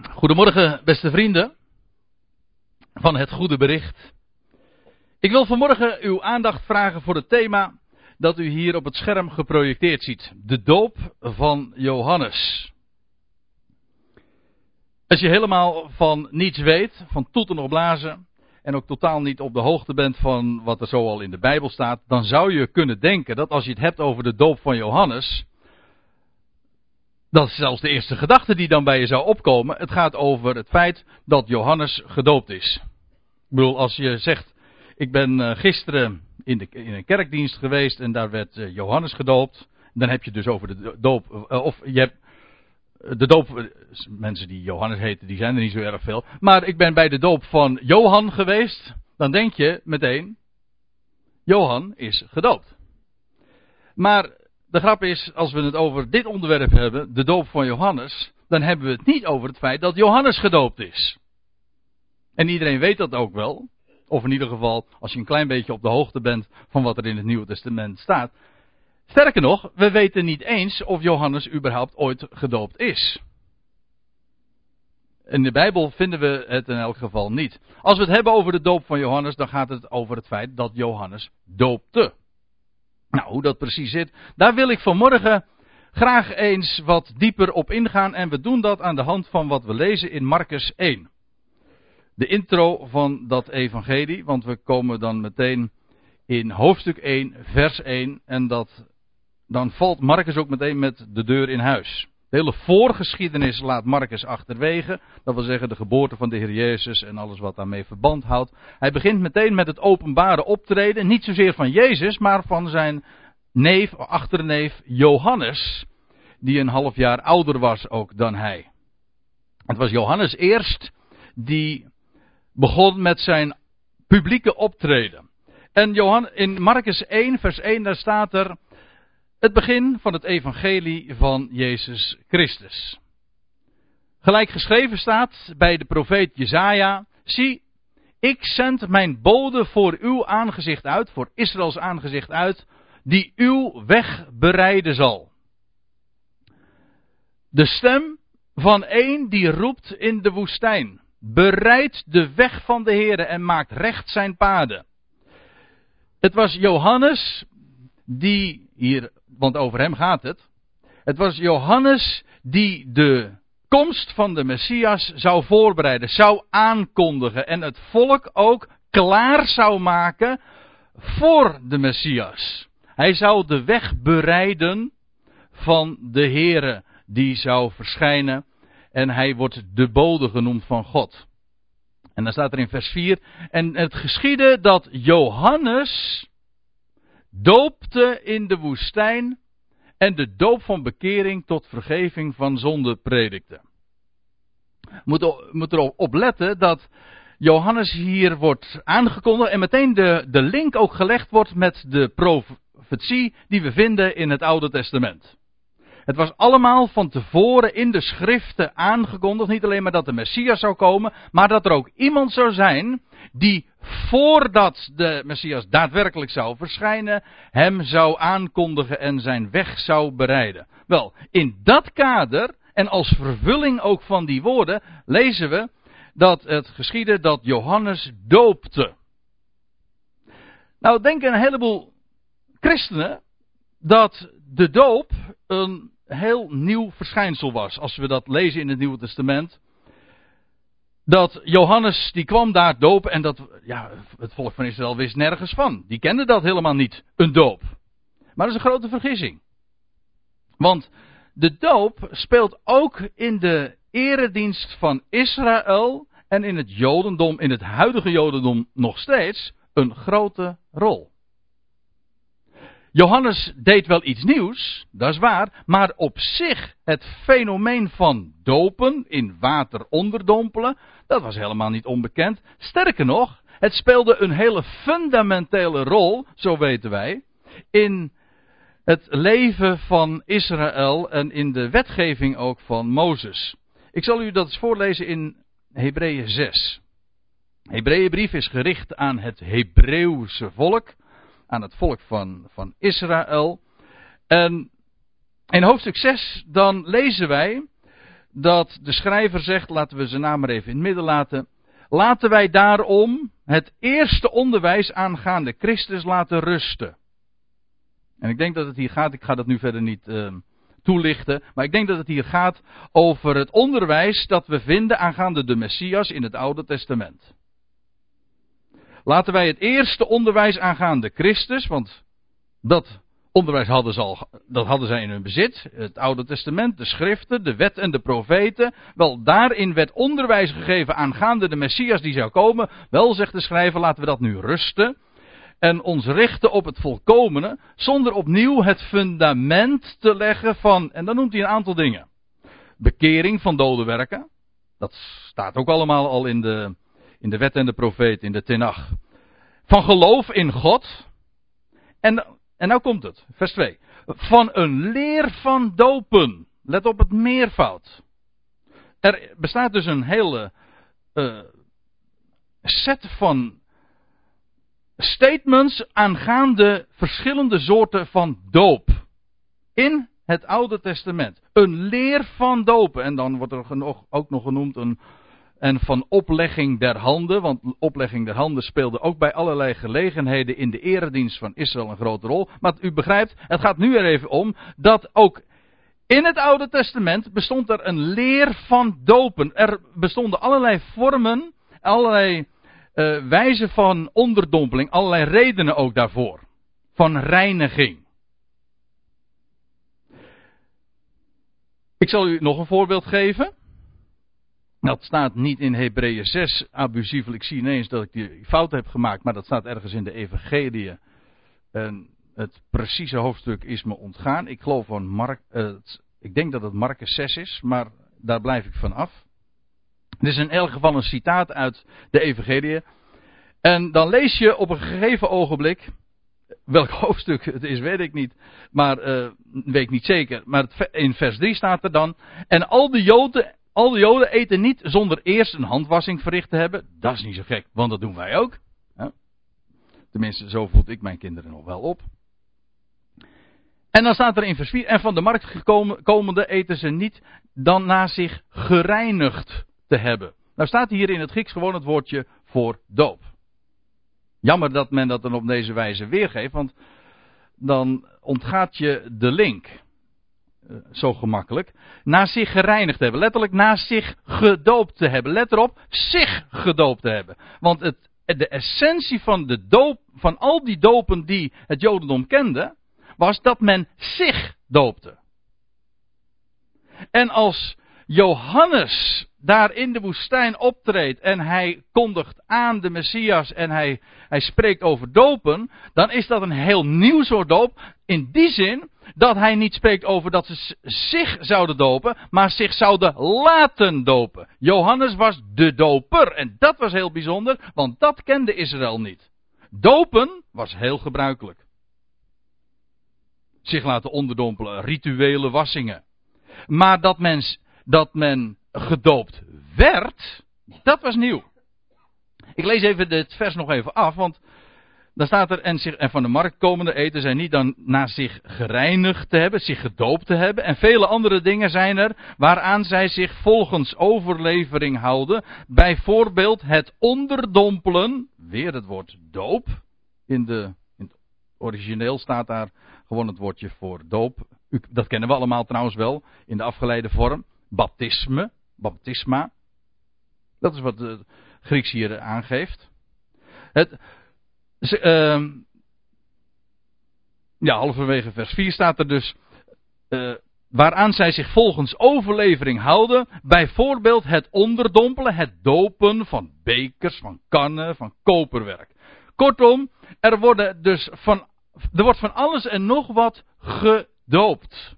Goedemorgen, beste vrienden van het goede bericht. Ik wil vanmorgen uw aandacht vragen voor het thema dat u hier op het scherm geprojecteerd ziet: de doop van Johannes. Als je helemaal van niets weet, van toeten of blazen, en ook totaal niet op de hoogte bent van wat er zo al in de Bijbel staat, dan zou je kunnen denken dat als je het hebt over de doop van Johannes, dat is zelfs de eerste gedachte die dan bij je zou opkomen. Het gaat over het feit dat Johannes gedoopt is. Ik bedoel, als je zegt, ik ben eh, gisteren in, de, in een kerkdienst geweest en daar werd eh, Johannes gedoopt. Dan heb je dus over de doop, eh, of je hebt de doop, mensen die Johannes heten, die zijn er niet zo erg veel. Maar ik ben bij de doop van Johan geweest. Dan denk je meteen, Johan is gedoopt. Maar de grap is, als we het over dit onderwerp hebben, de doop van Johannes, dan hebben we het niet over het feit dat Johannes gedoopt is. En iedereen weet dat ook wel. Of in ieder geval, als je een klein beetje op de hoogte bent van wat er in het Nieuwe Testament staat. Sterker nog, we weten niet eens of Johannes überhaupt ooit gedoopt is. In de Bijbel vinden we het in elk geval niet. Als we het hebben over de doop van Johannes, dan gaat het over het feit dat Johannes doopte. Nou, hoe dat precies zit, daar wil ik vanmorgen graag eens wat dieper op ingaan. En we doen dat aan de hand van wat we lezen in Marcus 1. De intro van dat evangelie, want we komen dan meteen in hoofdstuk 1, vers 1. En dat, dan valt Marcus ook meteen met de deur in huis. De hele voorgeschiedenis laat Marcus achterwege. Dat wil zeggen de geboorte van de Heer Jezus en alles wat daarmee verband houdt. Hij begint meteen met het openbare optreden. Niet zozeer van Jezus, maar van zijn neef, achterneef Johannes. Die een half jaar ouder was ook dan hij. Het was Johannes eerst die begon met zijn publieke optreden. En in Marcus 1, vers 1, daar staat er het begin van het evangelie van Jezus Christus. Gelijk geschreven staat bij de profeet Jezaja, zie, ik zend mijn bode voor uw aangezicht uit, voor Israëls aangezicht uit, die uw weg bereiden zal. De stem van een die roept in de woestijn, bereid de weg van de Heere en maakt recht zijn paden. Het was Johannes die hier want over hem gaat het. Het was Johannes die de komst van de Messias zou voorbereiden, zou aankondigen en het volk ook klaar zou maken voor de Messias. Hij zou de weg bereiden van de Here die zou verschijnen en hij wordt de bode genoemd van God. En dan staat er in vers 4, en het geschiedde dat Johannes doopte in de woestijn en de doop van bekering tot vergeving van zonde predikte. Moet, moet erop letten dat Johannes hier wordt aangekondigd en meteen de, de link ook gelegd wordt met de profetie die we vinden in het Oude Testament. Het was allemaal van tevoren in de schriften aangekondigd. Niet alleen maar dat de Messias zou komen, maar dat er ook iemand zou zijn die voordat de Messias daadwerkelijk zou verschijnen, hem zou aankondigen en zijn weg zou bereiden. Wel, in dat kader en als vervulling ook van die woorden lezen we dat het geschiedde dat Johannes doopte. Nou denken een heleboel christenen dat de doop een heel nieuw verschijnsel was. Als we dat lezen in het Nieuwe Testament. Dat Johannes, die kwam daar dopen en dat, ja, het volk van Israël wist nergens van. Die kende dat helemaal niet, een doop. Maar dat is een grote vergissing. Want de doop speelt ook in de eredienst van Israël en in het Jodendom, in het huidige Jodendom nog steeds, een grote rol. Johannes deed wel iets nieuws, dat is waar, maar op zich het fenomeen van dopen, in water onderdompelen, dat was helemaal niet onbekend. Sterker nog, het speelde een hele fundamentele rol, zo weten wij, in het leven van Israël en in de wetgeving ook van Mozes. Ik zal u dat eens voorlezen in Hebreeën 6. Hebreeënbrief is gericht aan het Hebreeuwse volk aan het volk van, van Israël. En in hoofdstuk 6 dan lezen wij dat de schrijver zegt, laten we zijn naam maar even in het midden laten. Laten wij daarom het eerste onderwijs aangaande Christus laten rusten. En ik denk dat het hier gaat, ik ga dat nu verder niet uh, toelichten, maar ik denk dat het hier gaat over het onderwijs dat we vinden aangaande de Messias in het Oude Testament. Laten wij het eerste onderwijs aangaande Christus, want dat onderwijs hadden ze al, dat hadden zij in hun bezit. Het Oude Testament, de schriften, de wet en de profeten. Wel, daarin werd onderwijs gegeven aangaande de Messias die zou komen. Wel, zegt de schrijver, laten we dat nu rusten. En ons richten op het volkomene, zonder opnieuw het fundament te leggen van, en dan noemt hij een aantal dingen. Bekering van dode werken. Dat staat ook allemaal al in de, in de wet en de profeet, in de Tenach. Van geloof in God. En en nou komt het, vers 2. Van een leer van dopen. Let op het meervoud. Er bestaat dus een hele uh, set van statements aangaande verschillende soorten van doop. In het Oude Testament. Een leer van dopen. En dan wordt er ook nog genoemd een en van oplegging der handen, want oplegging der handen speelde ook bij allerlei gelegenheden in de eredienst van Israël een grote rol. Maar u begrijpt, het gaat nu er even om dat ook in het Oude Testament bestond er een leer van dopen. Er bestonden allerlei vormen, allerlei uh, wijzen van onderdompeling, allerlei redenen ook daarvoor. Van reiniging. Ik zal u nog een voorbeeld geven. Dat staat niet in Hebreeën 6 abusievelijk. Ik zie ineens dat ik die fout heb gemaakt, maar dat staat ergens in de Evangelie. En het precieze hoofdstuk is me ontgaan. Ik geloof van Mark, uh, ik denk dat het Marcus 6 is, maar daar blijf ik van af. Dit is in elk geval een citaat uit de Evangelie. En dan lees je op een gegeven ogenblik, welk hoofdstuk het is, weet ik niet, maar uh, weet ik niet zeker. Maar in vers 3 staat er dan, en al de Joden al de Joden eten niet zonder eerst een handwassing verricht te hebben. Dat is niet zo gek, want dat doen wij ook. Tenminste, zo voed ik mijn kinderen nog wel op. En dan staat er in vers 4, en van de markt gekomen, komende eten ze niet dan na zich gereinigd te hebben. Nou staat hier in het Grieks gewoon het woordje voor doop. Jammer dat men dat dan op deze wijze weergeeft, want dan ontgaat je de link. Eh, zo gemakkelijk. Na zich gereinigd hebben. Letterlijk na zich gedoopt te hebben. Let erop, zich gedoopt te hebben. Want het, de essentie van, de doop, van al die dopen die het Jodendom kende, was dat men zich doopte. En als Johannes daar in de woestijn optreedt en hij kondigt aan de Messias en hij, hij spreekt over dopen, dan is dat een heel nieuw soort doop. In die zin dat hij niet spreekt over dat ze zich zouden dopen, maar zich zouden laten dopen. Johannes was de doper en dat was heel bijzonder, want dat kende Israël niet. Dopen was heel gebruikelijk. Zich laten onderdompelen, rituele wassingen. Maar dat men, dat men gedoopt werd, dat was nieuw. Ik lees even dit vers nog even af, want dan staat er, en, zich, en van de markt komende eten zij niet dan na zich gereinigd te hebben, zich gedoopt te hebben. En vele andere dingen zijn er waaraan zij zich volgens overlevering houden. Bijvoorbeeld het onderdompelen, weer het woord doop. In, de, in het origineel staat daar gewoon het woordje voor doop. dat kennen we allemaal trouwens wel, in de afgeleide vorm. Baptisme, baptisma. Dat is wat de Grieks hier aangeeft. Het, uh, ja, halverwege vers 4 staat er dus. Uh, waaraan zij zich volgens overlevering houden. Bijvoorbeeld het onderdompelen, het dopen van bekers, van kannen, van koperwerk. Kortom, er, worden dus van, er wordt van alles en nog wat gedoopt.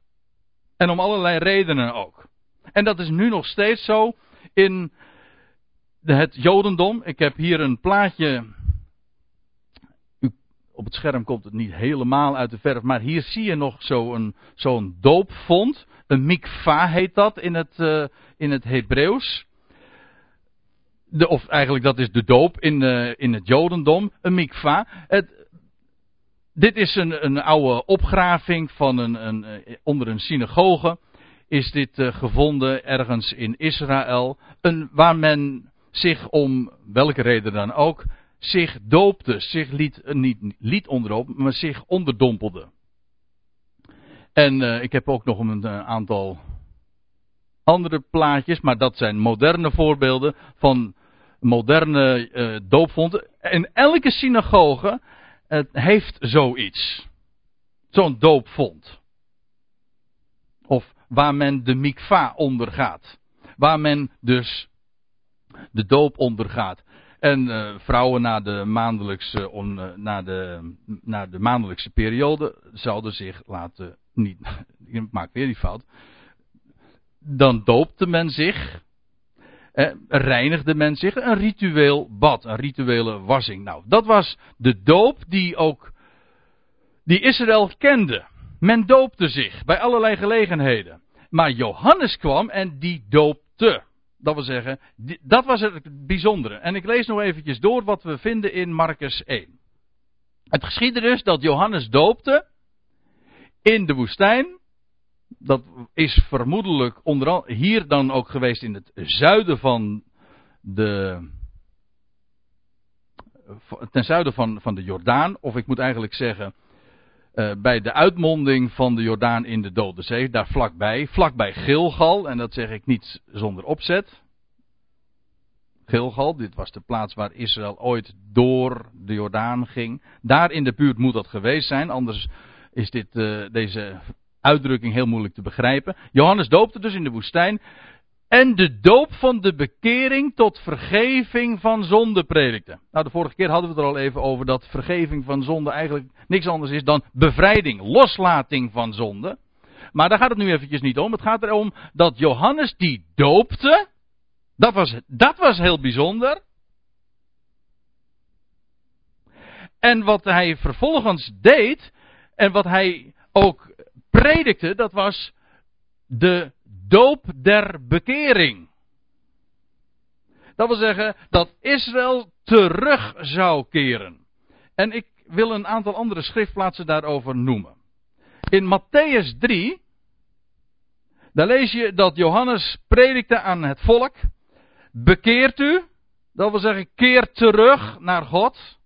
En om allerlei redenen ook. En dat is nu nog steeds zo in het Jodendom. Ik heb hier een plaatje op het scherm komt het niet helemaal uit de verf, maar hier zie je nog zo'n zo'n doopvond. Een mikva heet dat in het, uh, in het Hebreeuws. De, of eigenlijk dat is de doop in, uh, in het Jodendom, een mikva. Het, dit is een, een oude opgraving van een, een, eh, onder een synagoge is dit uh, gevonden ergens in Israël, een, waar men zich om welke reden dan ook, zich doopte, zich liet, uh, niet liet maar zich onderdompelde. En uh, ik heb ook nog een aantal andere plaatjes, maar dat zijn moderne voorbeelden van moderne uh, doopvonden. En elke synagoge heeft zoiets. Zo'n doopvond. Waar men de mikva ondergaat. Waar men dus de doop ondergaat. En uh, vrouwen na de, maandelijkse, on, uh, na, de, na de maandelijkse periode zouden zich laten. Niet, ik maak weer die fout. Dan doopte men zich. Eh, reinigde men zich. Een ritueel bad, een rituele wassing. Nou, dat was de doop die ook. die Israël kende. Men doopte zich bij allerlei gelegenheden. Maar Johannes kwam en die doopte. Dat wil zeggen, dat was het bijzondere. En ik lees nog eventjes door wat we vinden in Marcus 1. Het geschiedde dus dat Johannes doopte in de woestijn. Dat is vermoedelijk onder hier dan ook geweest in het zuiden van de. ten zuiden van, van de Jordaan. Of ik moet eigenlijk zeggen uh, bij de uitmonding van de Jordaan in de Dode Zee, daar vlakbij, vlakbij Gilgal, en dat zeg ik niet zonder opzet. Gilgal, dit was de plaats waar Israël ooit door de Jordaan ging. Daar in de buurt moet dat geweest zijn, anders is dit, uh, deze uitdrukking heel moeilijk te begrijpen. Johannes doopte dus in de woestijn en de doop van de bekering tot vergeving van zonde predikte. Nou, de vorige keer hadden we het er al even over dat vergeving van zonde eigenlijk niks anders is dan bevrijding, loslating van zonde. Maar daar gaat het nu eventjes niet om. Het gaat erom dat Johannes die doopte. Dat was, dat was heel bijzonder. En wat hij vervolgens deed, en wat hij ook predikte, dat was de doop der bekering. Dat wil zeggen dat Israël terug zou keren. En ik wil een aantal andere schriftplaatsen daarover noemen. In Matthäus 3, daar lees je dat Johannes predikte aan het volk. Bekeert u, dat wil zeggen keer terug naar God.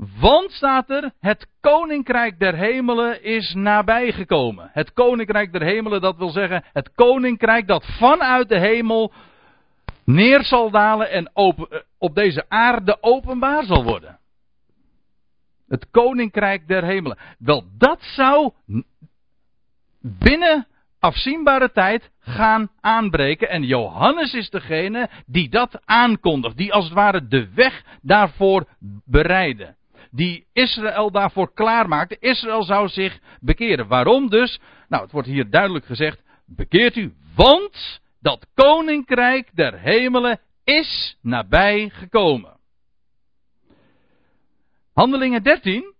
Want staat er, het koninkrijk der hemelen is nabijgekomen. Het koninkrijk der hemelen, dat wil zeggen, het koninkrijk dat vanuit de hemel neer zal dalen en eh, op deze aarde openbaar zal worden. Het koninkrijk der hemelen. Wel, dat zou binnen afzienbare tijd gaan aanbreken. En Johannes is degene die dat aankondigt. Die als het ware de weg daarvoor bereiden die Israël daarvoor klaarmaakte. Israël zou zich bekeren. Waarom dus? Nou, het wordt hier duidelijk gezegd: bekeert u, want dat koninkrijk der hemelen is nabij gekomen. Handelingen 13,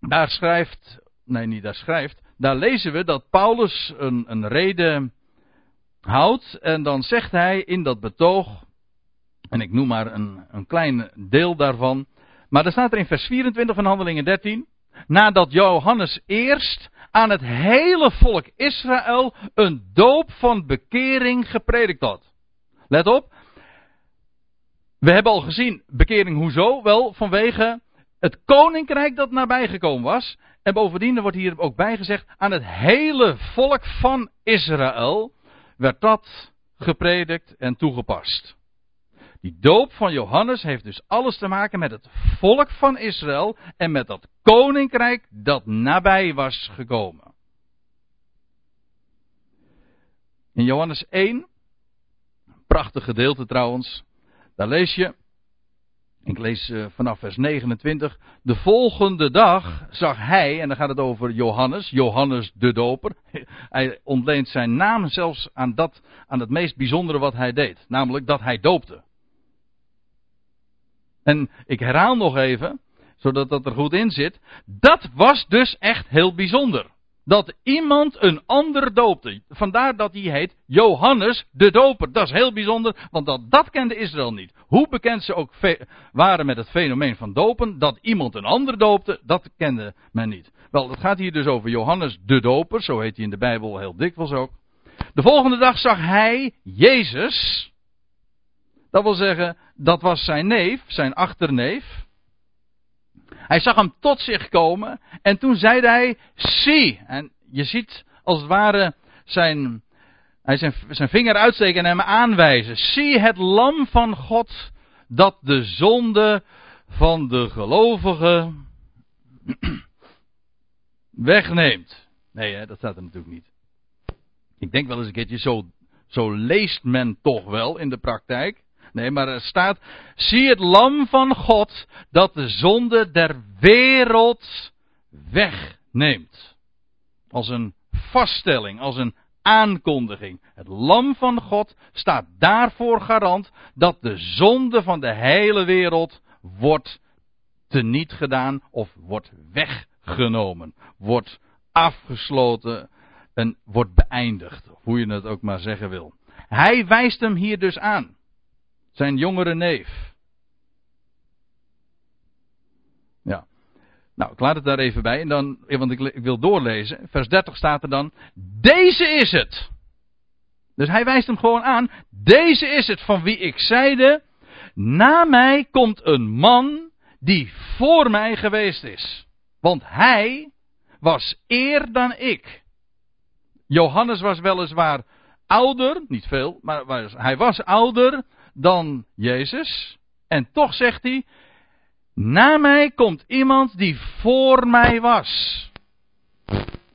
daar schrijft, nee niet daar schrijft, daar lezen we dat Paulus een, een reden houdt en dan zegt hij in dat betoog, en ik noem maar een, een klein deel daarvan, maar er staat er in vers 24 van Handelingen 13. Nadat Johannes eerst aan het hele volk Israël een doop van bekering gepredikt had. Let op. We hebben al gezien, bekering hoezo? Wel, vanwege het koninkrijk dat nabijgekomen was. En bovendien wordt hier ook bijgezegd, aan het hele volk van Israël werd dat gepredikt en toegepast. Die doop van Johannes heeft dus alles te maken met het volk van Israël en met dat koninkrijk dat nabij was gekomen. In Johannes 1, prachtig gedeelte trouwens, daar lees je, ik lees uh, vanaf vers 29, de volgende dag zag hij, en dan gaat het over Johannes, Johannes de doper, hij ontleent zijn naam zelfs aan, dat, aan het meest bijzondere wat hij deed, namelijk dat hij doopte. En ik herhaal nog even, zodat dat er goed in zit. Dat was dus echt heel bijzonder. dat iemand een ander doopte. Vandaar dat hij heet Johannes de Doper. Dat is heel bijzonder, want dat, dat kende Israël niet. Hoe bekend ze ook waren met het fenomeen van dopen, dat iemand een ander doopte, dat kende men niet. Wel, het gaat hier dus over Johannes de Doper, zo heet hij in de Bijbel heel dikwijls ook. De volgende dag zag hij Jezus. Dat wil zeggen, dat was zijn neef, zijn achterneef. Hij zag hem tot zich komen en toen zei hij, zie. En je ziet als het ware zijn, hij zijn, zijn vinger uitsteken en hem aanwijzen. Zie het lam van God dat de zonde van de gelovigen wegneemt. Nee, hè, dat staat er natuurlijk niet. Ik denk wel eens een keertje, zo, zo leest men toch wel in de praktijk. Nee, maar er staat, zie het lam van God dat de zonde der wereld wegneemt. Als een vaststelling, als een aankondiging. Het lam van God staat daarvoor garant dat de zonde van de hele wereld wordt teniet gedaan of wordt weggenomen, wordt afgesloten en wordt beëindigd, hoe je het ook maar zeggen wil. Hij wijst hem hier dus aan. Zijn jongere neef. Ja. Nou, ik laat het daar even bij. En dan, want ik, ik wil doorlezen. Vers 30 staat er dan. Deze is het. Dus hij wijst hem gewoon aan. Deze is het van wie ik zeide. Na mij komt een man die voor mij geweest is. Want hij was eer dan ik. Johannes was weliswaar ouder, niet veel, maar hij was ouder dan Jezus. En toch zegt hij, na mij komt iemand die voor mij was.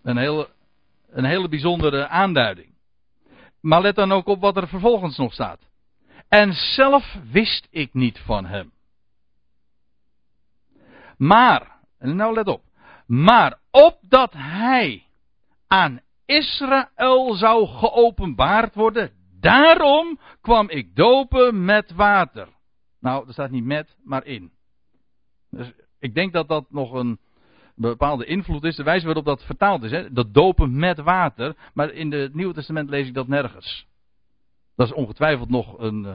Een hele, een hele bijzondere aanduiding. Maar let dan ook op wat er vervolgens nog staat. En zelf wist ik niet van hem. Maar, nou let op. Maar opdat hij aan Israël zou geopenbaard worden, Daarom kwam ik dopen met water. Nou, er staat niet met, maar in. Dus ik denk dat dat nog een bepaalde invloed is. De wijze waarop dat vertaald is. Hè? Dat dopen met water. Maar in het Nieuwe Testament lees ik dat nergens. Dat is ongetwijfeld nog een, eh,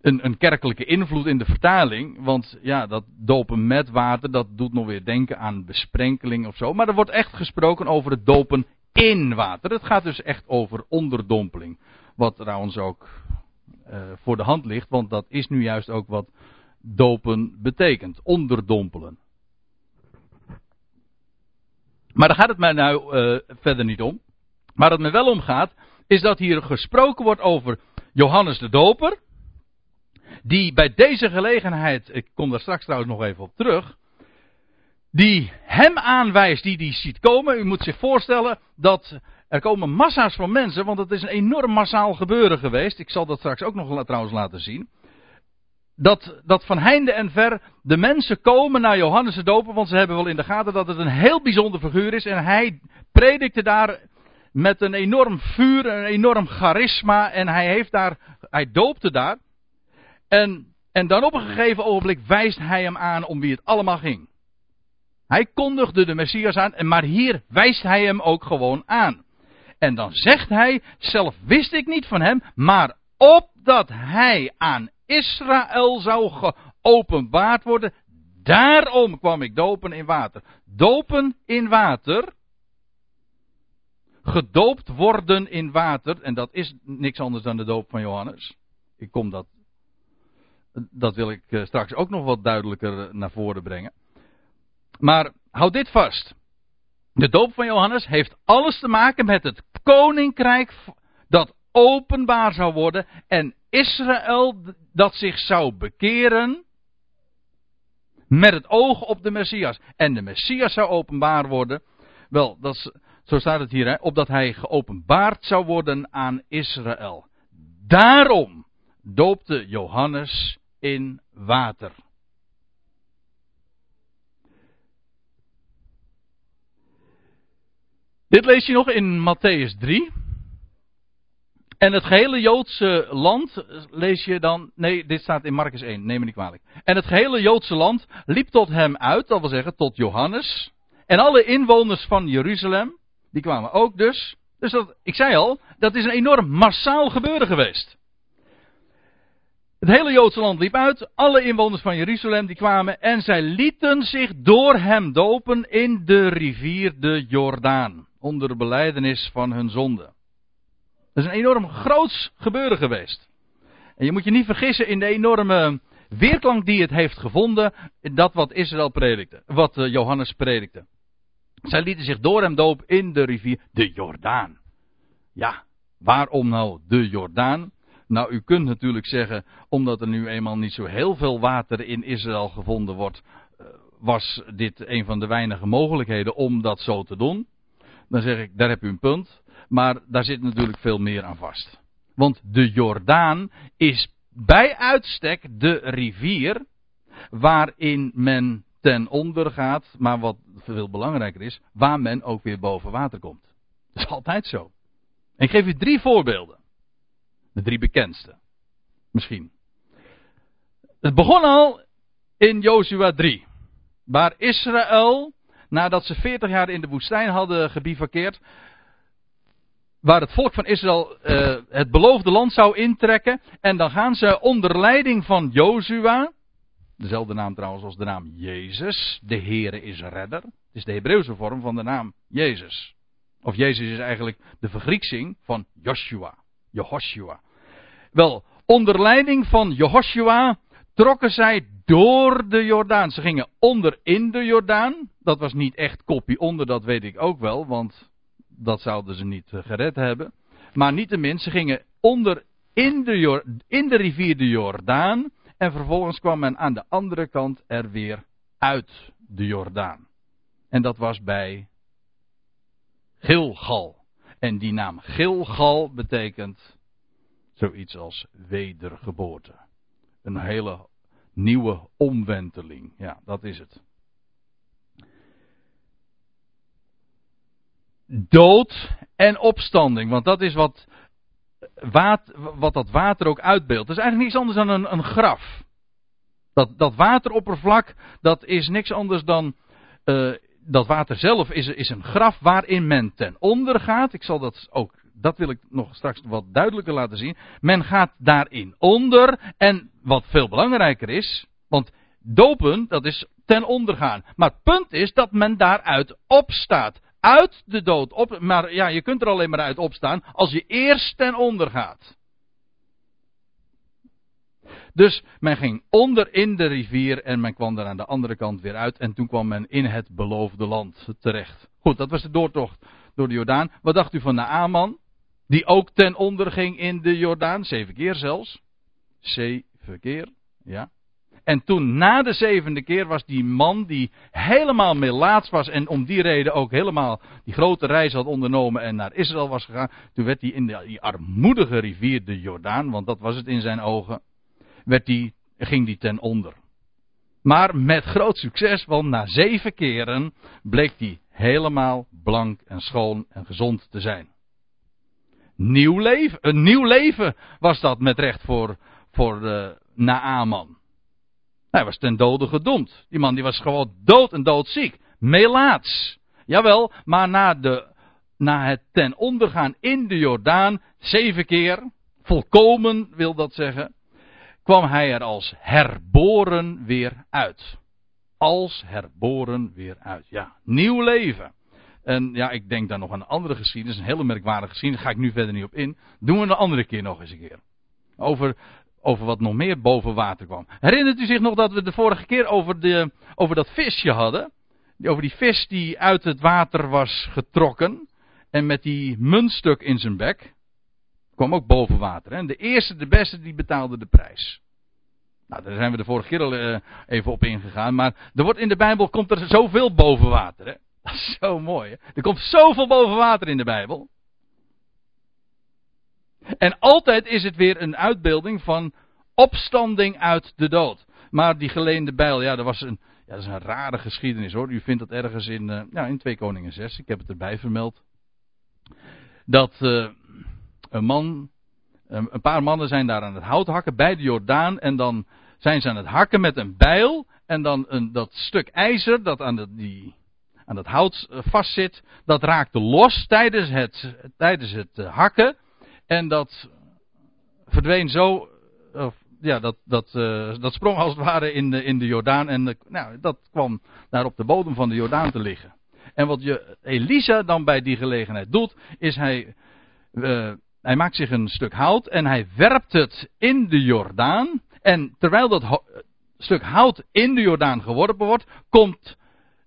een, een, kerkelijke invloed in de vertaling. Want ja, dat dopen met water, dat doet nog weer denken aan besprenkeling of zo. Maar er wordt echt gesproken over het dopen in water. Het gaat dus echt over onderdompeling. Wat trouwens ook uh, voor de hand ligt, want dat is nu juist ook wat dopen betekent. Onderdompelen. Maar daar gaat het mij nou uh, verder niet om. Waar het me wel om gaat, is dat hier gesproken wordt over Johannes de Doper. Die bij deze gelegenheid, ik kom daar straks trouwens nog even op terug die hem aanwijst, die die ziet komen. U moet zich voorstellen dat er komen massa's van mensen, want het is een enorm massaal gebeuren geweest. Ik zal dat straks ook nog trouwens laten zien. Dat, dat van heinde en ver de mensen komen naar Johannes de Doper, want ze hebben wel in de gaten dat het een heel bijzonder figuur is. En hij predikte daar met een enorm vuur, een enorm charisma. En hij heeft daar, hij doopte daar. En, en dan op een gegeven ogenblik wijst hij hem aan om wie het allemaal ging. Hij kondigde de Messias aan, maar hier wijst hij hem ook gewoon aan. En dan zegt hij, zelf wist ik niet van hem, maar opdat hij aan Israël zou geopenbaard worden, daarom kwam ik dopen in water. Dopen in water, gedoopt worden in water, en dat is niks anders dan de doop van Johannes. Ik kom dat, dat wil ik eh, straks ook nog wat duidelijker naar voren brengen. Maar houd dit vast. De doop van Johannes heeft alles te maken met het koninkrijk dat openbaar zou worden en Israël dat zich zou bekeren met het oog op de Messias. En de Messias zou openbaar worden. Wel, dat is, zo staat het hier, hè, opdat hij geopenbaard zou worden aan Israël. Daarom doopte Johannes in water. Dit lees je nog in Matthäus 3. En het gehele Joodse land lees je dan. Nee, dit staat in Marcus 1, neem me niet kwalijk. En het gehele Joodse land liep tot hem uit, dat wil zeggen tot Johannes. En alle inwoners van Jeruzalem, die kwamen ook dus. Dus dat, ik zei al, dat is een enorm massaal gebeuren geweest. Het hele Joodse land liep uit. Alle inwoners van Jeruzalem die kwamen. En zij lieten zich door hem dopen in de rivier de Jordaan. Onder de beleidenis van hun zonde. Dat is een enorm groots gebeuren geweest. En je moet je niet vergissen in de enorme weerklank die het heeft gevonden. Dat wat Israël predikte. Wat eh, Johannes predikte. Zij lieten zich door hem dopen in de rivier de Jordaan. Ja, waarom nou de Jordaan? Nou, u kunt natuurlijk zeggen, omdat er nu eenmaal niet zo heel veel water in Israël gevonden wordt, eh, was dit een van de weinige mogelijkheden om dat zo te doen. Dan zeg ik, daar heb u een punt. Maar daar zit natuurlijk veel meer aan vast. Want de Jordaan is bij uitstek de rivier waarin men ten onder gaat, maar wat veel belangrijker is, waar men ook weer boven water komt. Dat is altijd zo. En ik geef u drie voorbeelden. De drie bekendste. Misschien. Het begon al in Jozua 3. Waar Israël, nadat ze 40 jaar in de woestijn hadden gebivakkeerd, waar het volk van Israël uh, het beloofde land zou intrekken. En dan gaan ze onder leiding van Jozua, dezelfde naam trouwens als de naam Jezus, de Heere is redder. Het is de Hebreeuwse vorm van de naam Jezus. Of Jezus is eigenlijk de vergrieksing van Joshua. Jehoshua. Wel, onder leiding van Jehoshua trokken zij door de Jordaan. Ze gingen onder in de Jordaan. Dat was niet echt kopie onder, dat weet ik ook wel, want dat zouden ze niet eh, gered hebben. Maar niettemin, ze gingen onder in de, in de rivier de Jordaan. En vervolgens kwam men aan de andere kant er weer uit de Jordaan. En dat was bij Gilgal. En die naam Gilgal betekent zoiets als wedergeboorte. Een hele nieuwe omwenteling. Ja, dat is het. Dood en opstanding. Want dat is wat, wat dat water ook uitbeeldt. Het is eigenlijk niets anders dan een, een graf. Dat, dat wateroppervlak, dat is niks anders dan uh, dat water zelf is, is een graf waarin men ten onder gaat. Ik zal dat ook, dat wil ik nog straks wat duidelijker laten zien. Men gaat daarin onder. En wat veel belangrijker is, want dopen, dat is ten onder gaan. Maar het punt is dat men daaruit opstaat. Uit de dood op. Maar ja, je kunt er alleen maar uit opstaan als je eerst ten onder gaat. Dus men ging onder in de rivier en men kwam er aan de andere kant weer uit. En toen kwam men in het beloofde land terecht. Goed, dat was de doortocht door de Jordaan. Wat dacht u van Naaman? Die ook ten onder ging in de Jordaan. Zeven keer zelfs. Zeven keer, ja. En toen na de zevende keer was die man die helemaal melaats was en om die reden ook helemaal die grote reis had ondernomen en naar Israël was gegaan. Toen werd hij in die armoedige rivier de Jordaan, want dat was het in zijn ogen werd die, ging die ten onder. Maar met groot succes, want na zeven keren bleek die helemaal blank en schoon en gezond te zijn. Nieuw leven, een nieuw leven was dat met recht voor, voor de Naaman. Hij was ten dode gedomd. Die man die was gewoon dood en doodziek. Melaats. Jawel, maar na, de, na het ten ondergaan in de Jordaan, zeven keer, volkomen wil dat zeggen, kwam hij er als herboren weer uit. Als herboren weer uit. Ja, nieuw leven. En ja, ik denk daar nog aan een andere geschiedenis, een hele merkwaardige geschiedenis, daar ga ik nu verder niet op in. Doen we een andere keer nog eens een keer. Over, over wat nog meer boven water kwam. Herinnert u zich nog dat we de vorige keer over, de, over dat visje hadden? Over die vis die uit het water was getrokken. En met die muntstuk in zijn bek kwam ook boven water. Hè? De eerste, de beste, die betaalde de prijs. Nou, daar zijn we de vorige keer al uh, even op ingegaan. Maar er wordt in de Bijbel komt er zoveel boven water. Hè? Dat is zo mooi. Hè? Er komt zoveel boven water in de Bijbel. En altijd is het weer een uitbeelding van opstanding uit de dood. Maar die geleende bijl, ja, dat was een, ja, dat is een rare geschiedenis hoor. U vindt dat ergens in, ja, in 2 Koningen 6. Ik heb het erbij vermeld. Dat uh, een man een paar mannen zijn daar aan het hout hakken bij de Jordaan. En dan zijn ze aan het hakken met een bijl. En dan een, dat stuk ijzer dat aan de, die, aan dat hout vastzit, dat raakte los tijdens het, tijdens het hakken. En dat verdween zo, ja, dat, dat, dat sprong als het ware in de, in de Jordaan. En nou, dat kwam daar op de bodem van de Jordaan te liggen. En wat je, Elisa dan bij die gelegenheid doet, is hij, uh, hij maakt zich een stuk hout en hij werpt het in de Jordaan. En terwijl dat stuk hout in de Jordaan geworpen wordt, komt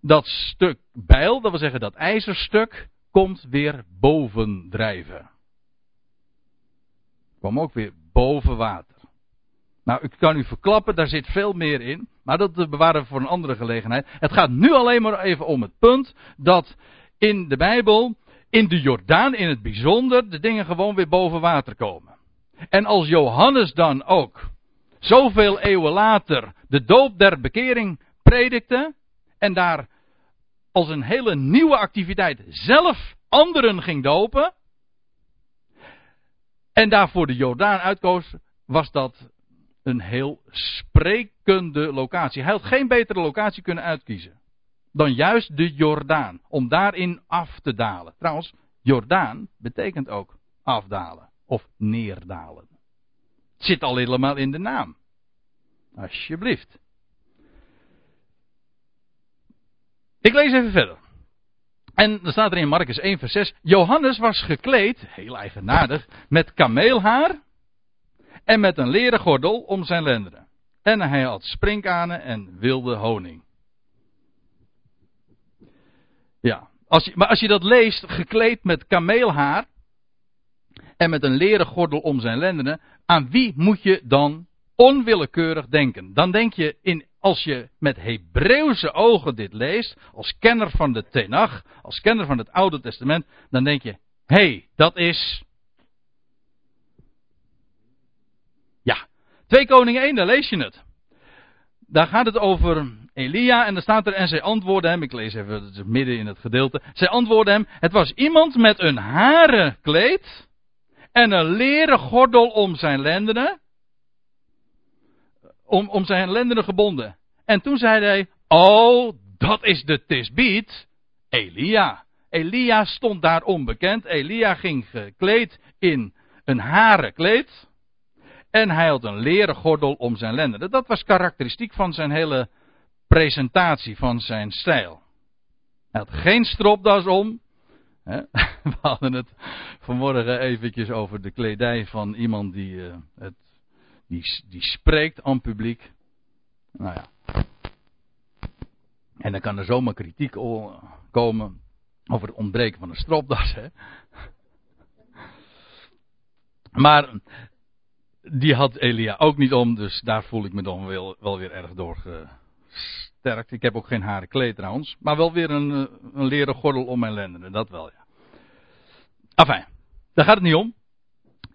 dat stuk bijl, dat wil zeggen dat ijzerstuk, komt weer boven drijven. Kwam ook weer boven water. Nou, ik kan u verklappen, daar zit veel meer in. Maar dat bewaren we voor een andere gelegenheid. Het gaat nu alleen maar even om het punt dat in de Bijbel, in de Jordaan in het bijzonder, de dingen gewoon weer boven water komen. En als Johannes dan ook zoveel eeuwen later de doop der bekering predikte en daar als een hele nieuwe activiteit zelf anderen ging dopen en daarvoor de Jordaan uitkoos, was dat een heel sprekende locatie. Hij had geen betere locatie kunnen uitkiezen dan juist de Jordaan, om daarin af te dalen. Trouwens, Jordaan betekent ook afdalen of neerdalen. Het zit al helemaal in de naam. Alsjeblieft. Ik lees even verder. En dan staat er in Marcus 1 vers 6. Johannes was gekleed, heel eigenaardig, met kameelhaar en met een leren gordel om zijn lendenen. En hij had sprinkhanen en wilde honing. Ja, als je, maar als je dat leest, gekleed met kameelhaar en met een leren gordel om zijn lendenen, aan wie moet je dan onwillekeurig denken? Dan denk je, in, als je met Hebreeuwse ogen dit leest, als kenner van de Tenach, als kenner van het Oude Testament, dan denk je, hé, hey, dat is 2 Koningen 1, daar lees je het. Daar gaat het over Elia en dan staat er en zij antwoordde hem, ik lees even het midden in het gedeelte. Zij antwoordde hem, het was iemand met een haren kleed en een leren gordel om zijn lendenen, om, om zijn lendenen gebonden. En toen zei hij, oh, dat is de Tisbiet, Elia. Elia stond daar onbekend. Elia ging gekleed in een haren kleed. En hij had een leren gordel om zijn lenden. Dat was karakteristiek van zijn hele presentatie, van zijn stijl. Hij had geen stropdas om. We hadden het vanmorgen eventjes over de kledij van iemand die, uh, het, die, die spreekt aan publiek. Nou ja. En dan kan er zomaar kritiek komen over het ontbreken van een stropdas. Hè? Maar die had Elia ook niet om, dus daar voel ik me dan wel, wel weer erg door gesterkt. Ik heb ook geen haren kleed trouwens, maar wel weer een, eh, een leren gordel om mijn lendenen, dat wel ja. Enfin, daar gaat het niet om.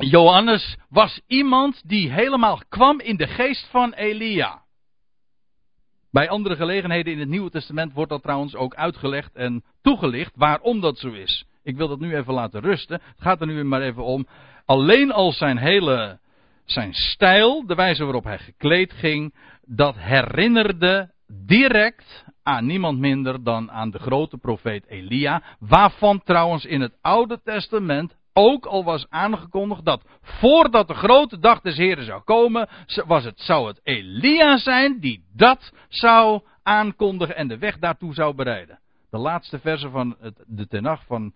Johannes was iemand die helemaal kwam in de geest van Elia. Bij andere gelegenheden in het Nieuwe Testament wordt dat trouwens ook uitgelegd en toegelicht waarom dat zo is. Ik wil dat nu even laten rusten. Het gaat er nu maar even om. Alleen al zijn hele zijn stijl, de wijze waarop hij gekleed ging, dat herinnerde direct aan niemand minder dan aan de grote profeet Elia, waarvan trouwens in het Oude Testament ook al was aangekondigd dat voordat de grote dag des Heren zou komen, was het, zou het Elia zijn die dat zou aankondigen en de weg daartoe zou bereiden. De laatste verse van het, de tenag van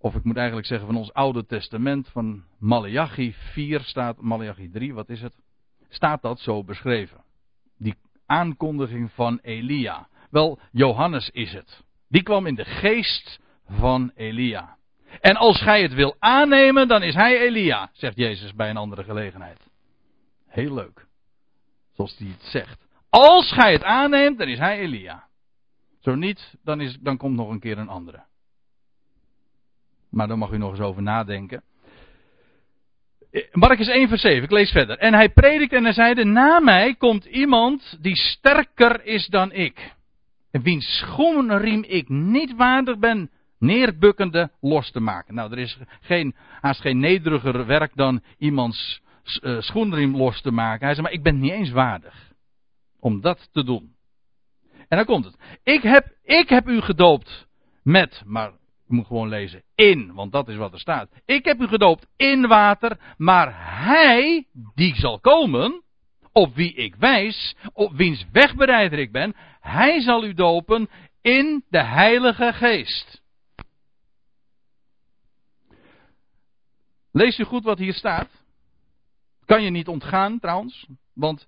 of ik moet eigenlijk zeggen van ons Oude Testament, van Malachi 4 staat, Malachi 3, wat is het? Staat dat zo beschreven. Die aankondiging van Elia. Wel, Johannes is het. Die kwam in de geest van Elia. En als gij het wil aannemen, dan is hij Elia, zegt Jezus bij een andere gelegenheid. Heel leuk. Zoals hij het zegt. Als gij het aanneemt, dan is hij Elia. Zo niet, dan, is, dan komt nog een keer een andere. Maar daar mag u nog eens over nadenken. Marcus 1 vers 7, ik lees verder. En hij predikte en hij zeide, na mij komt iemand die sterker is dan ik. En wiens schoenriem ik niet waardig ben neerbukkende los te maken. Nou, er is geen, haast geen nederiger werk dan iemands uh, schoenriem los te maken. Hij zei, maar ik ben niet eens waardig om dat te doen. En dan komt het. Ik heb, ik heb u gedoopt met, maar ik moet gewoon lezen, in, want dat is wat er staat. Ik heb u gedoopt in water, maar hij die zal komen, op wie ik wijs, op wiens wegbereider ik ben, hij zal u dopen in de Heilige Geest. Lees u goed wat hier staat. Kan je niet ontgaan trouwens, want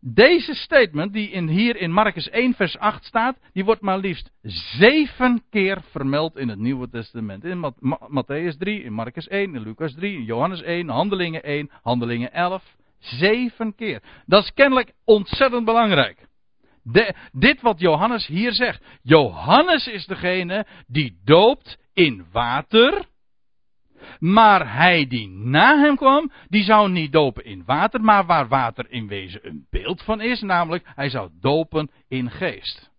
deze statement die in, hier in Marcus 1 vers 8 staat, die wordt maar liefst zeven keer vermeld in het Nieuwe Testament. In Matthäus 3, in Marcus 1, in Lucas 3, in Johannes 1, Handelingen 1, Handelingen 11. Zeven keer. Dat is kennelijk ontzettend belangrijk. Dit wat Johannes hier zegt. Johannes is degene die doopt in water. Maar hij die na hem kwam, die zou niet dopen in water, maar waar water in wezen een beeld van is, namelijk hij zou dopen in geest.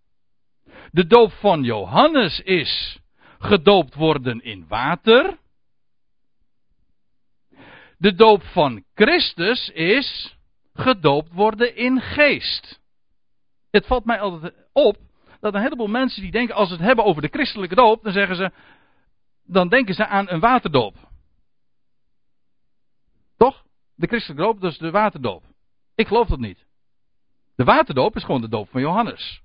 De doop van Johannes is gedoopt worden in water. De doop van Christus is gedoopt worden in geest. Het valt mij altijd op dat een heleboel mensen die denken als ze het hebben over de christelijke doop, dan zeggen ze, dan denken ze aan een waterdoop. Toch? De christelijke doop, dus de waterdoop. Ik geloof dat niet. De waterdoop is gewoon de doop van Johannes.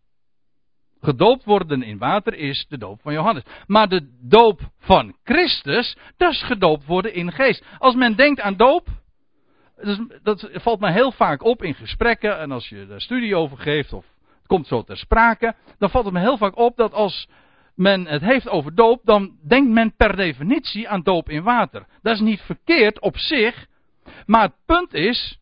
Gedoopt worden in water is de doop van Johannes. Maar de doop van Christus, dat is gedoopt worden in geest. Als men denkt aan doop, dat valt mij heel vaak op in gesprekken en als je daar studie over geeft of het komt zo ter sprake, dan valt het me heel vaak op dat als men het heeft over doop, dan denkt men per definitie aan doop in water. Dat is niet verkeerd op zich, maar het punt is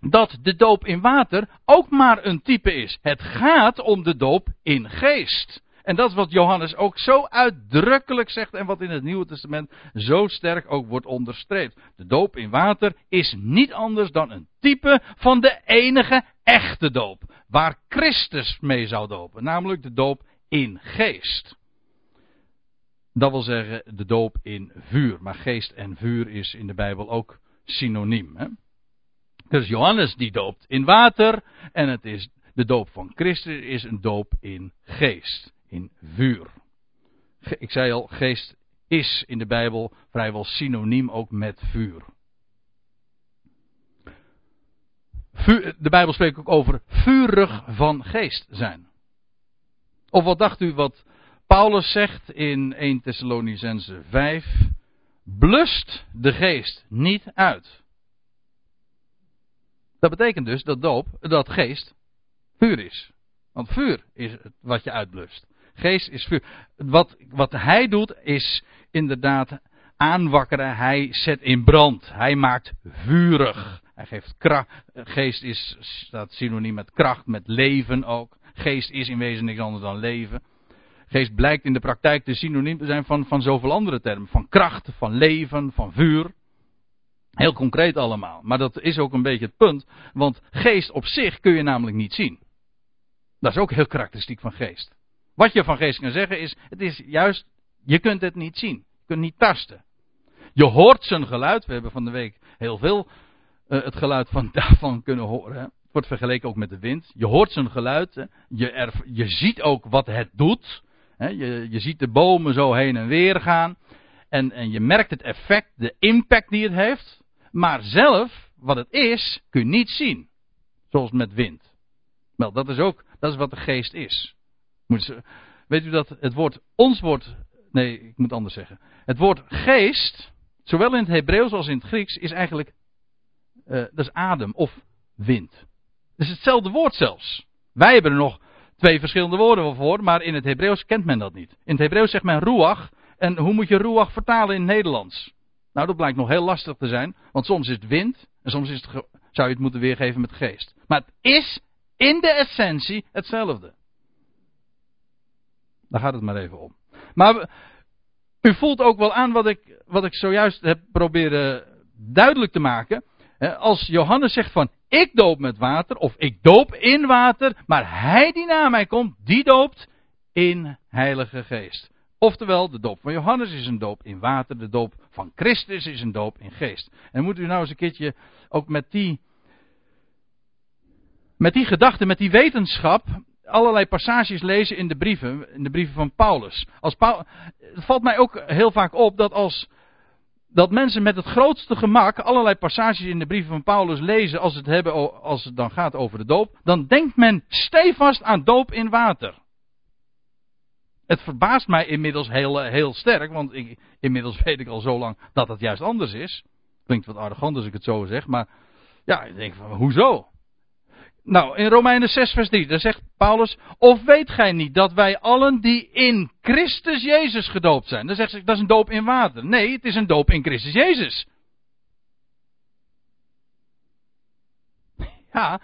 dat de doop in water ook maar een type is. Het gaat om de doop in geest. En dat is wat Johannes ook zo uitdrukkelijk zegt en wat in het Nieuwe Testament zo sterk ook wordt onderstreept. De doop in water is niet anders dan een type van de enige echte doop. Waar Christus mee zou dopen, namelijk de doop in geest. Dat wil zeggen de doop in vuur. Maar geest en vuur is in de Bijbel ook synoniem. Hè? Dus Johannes die doopt in water en het is de doop van Christus is een doop in geest, in vuur. Ik zei al, geest is in de Bijbel vrijwel synoniem ook met vuur. De Bijbel spreekt ook over vurig van geest zijn. Of wat dacht u wat Paulus zegt in 1 Thessalonicense 5? Blust de geest niet uit. Dat betekent dus dat doop, dat geest, vuur is. Want vuur is wat je uitblust. Geest is vuur. Wat, wat hij doet is inderdaad aanwakkeren. Hij zet in brand. Hij maakt vurig. Hij geeft kracht. Geest is, staat synoniem met kracht, met leven ook. Geest is in wezen niks anders dan leven. Geest blijkt in de praktijk de synoniem te zijn van, van zoveel andere termen. Van kracht, van leven, van vuur. Heel concreet allemaal. Maar dat is ook een beetje het punt. Want geest op zich kun je namelijk niet zien. Dat is ook heel karakteristiek van geest. Wat je van geest kan zeggen is, het is juist, je kunt het niet zien. Je kunt niet tasten. Je hoort zijn geluid. We hebben van de week heel veel uh, het geluid van daarvan kunnen horen. Het wordt vergeleken ook met de wind. Je hoort zijn geluid. Je, je ziet ook wat het doet. Je, je ziet de bomen zo heen en weer gaan. En, en je merkt het effect, de impact die het heeft. Maar zelf, wat het is, kun je niet zien. Zoals met wind. Wel, dat is ook, dat is wat de geest is. Weet u dat het woord, ons woord, nee, ik moet anders zeggen. Het woord geest, zowel in het Hebreeuws als in het Grieks, is eigenlijk, uh, dat is adem of wind. Het is hetzelfde woord zelfs. Wij hebben er nog twee verschillende woorden voor, maar in het Hebreeuws kent men dat niet. In het Hebreeuws zegt men ruach, en hoe moet je ruach vertalen in het Nederlands? Nou, dat blijkt nog heel lastig te zijn, want soms is het wind en soms is het zou je het moeten weergeven met geest. Maar het is in de essentie hetzelfde. Daar gaat het maar even om. Maar u voelt ook wel aan wat ik, wat ik zojuist heb proberen duidelijk te maken. Als Johannes zegt van ik doop met water of ik doop in water, maar hij die na mij komt, die doopt in Heilige Geest. Oftewel, de doop van Johannes is een doop in water, de doop van Christus is een doop in geest. En moet u nou eens een keertje ook met die, met die gedachte, met die wetenschap, allerlei passages lezen in de brieven, in de brieven van Paulus. Als Paul, het valt mij ook heel vaak op dat als dat mensen met het grootste gemak allerlei passages in de brieven van Paulus lezen als het, hebben, als het dan gaat over de doop, dan denkt men stevast aan doop in water. Het verbaast mij inmiddels heel, heel sterk, want ik, inmiddels weet ik al zo lang dat het juist anders is. Klinkt wat arrogant als ik het zo zeg, maar ja, ik denk van, hoezo? Nou, in Romeinen 6 vers 3, daar zegt Paulus, of weet gij niet dat wij allen die in Christus Jezus gedoopt zijn? Dan zegt ze, dat is een doop in water. Nee, het is een doop in Christus Jezus. Ja,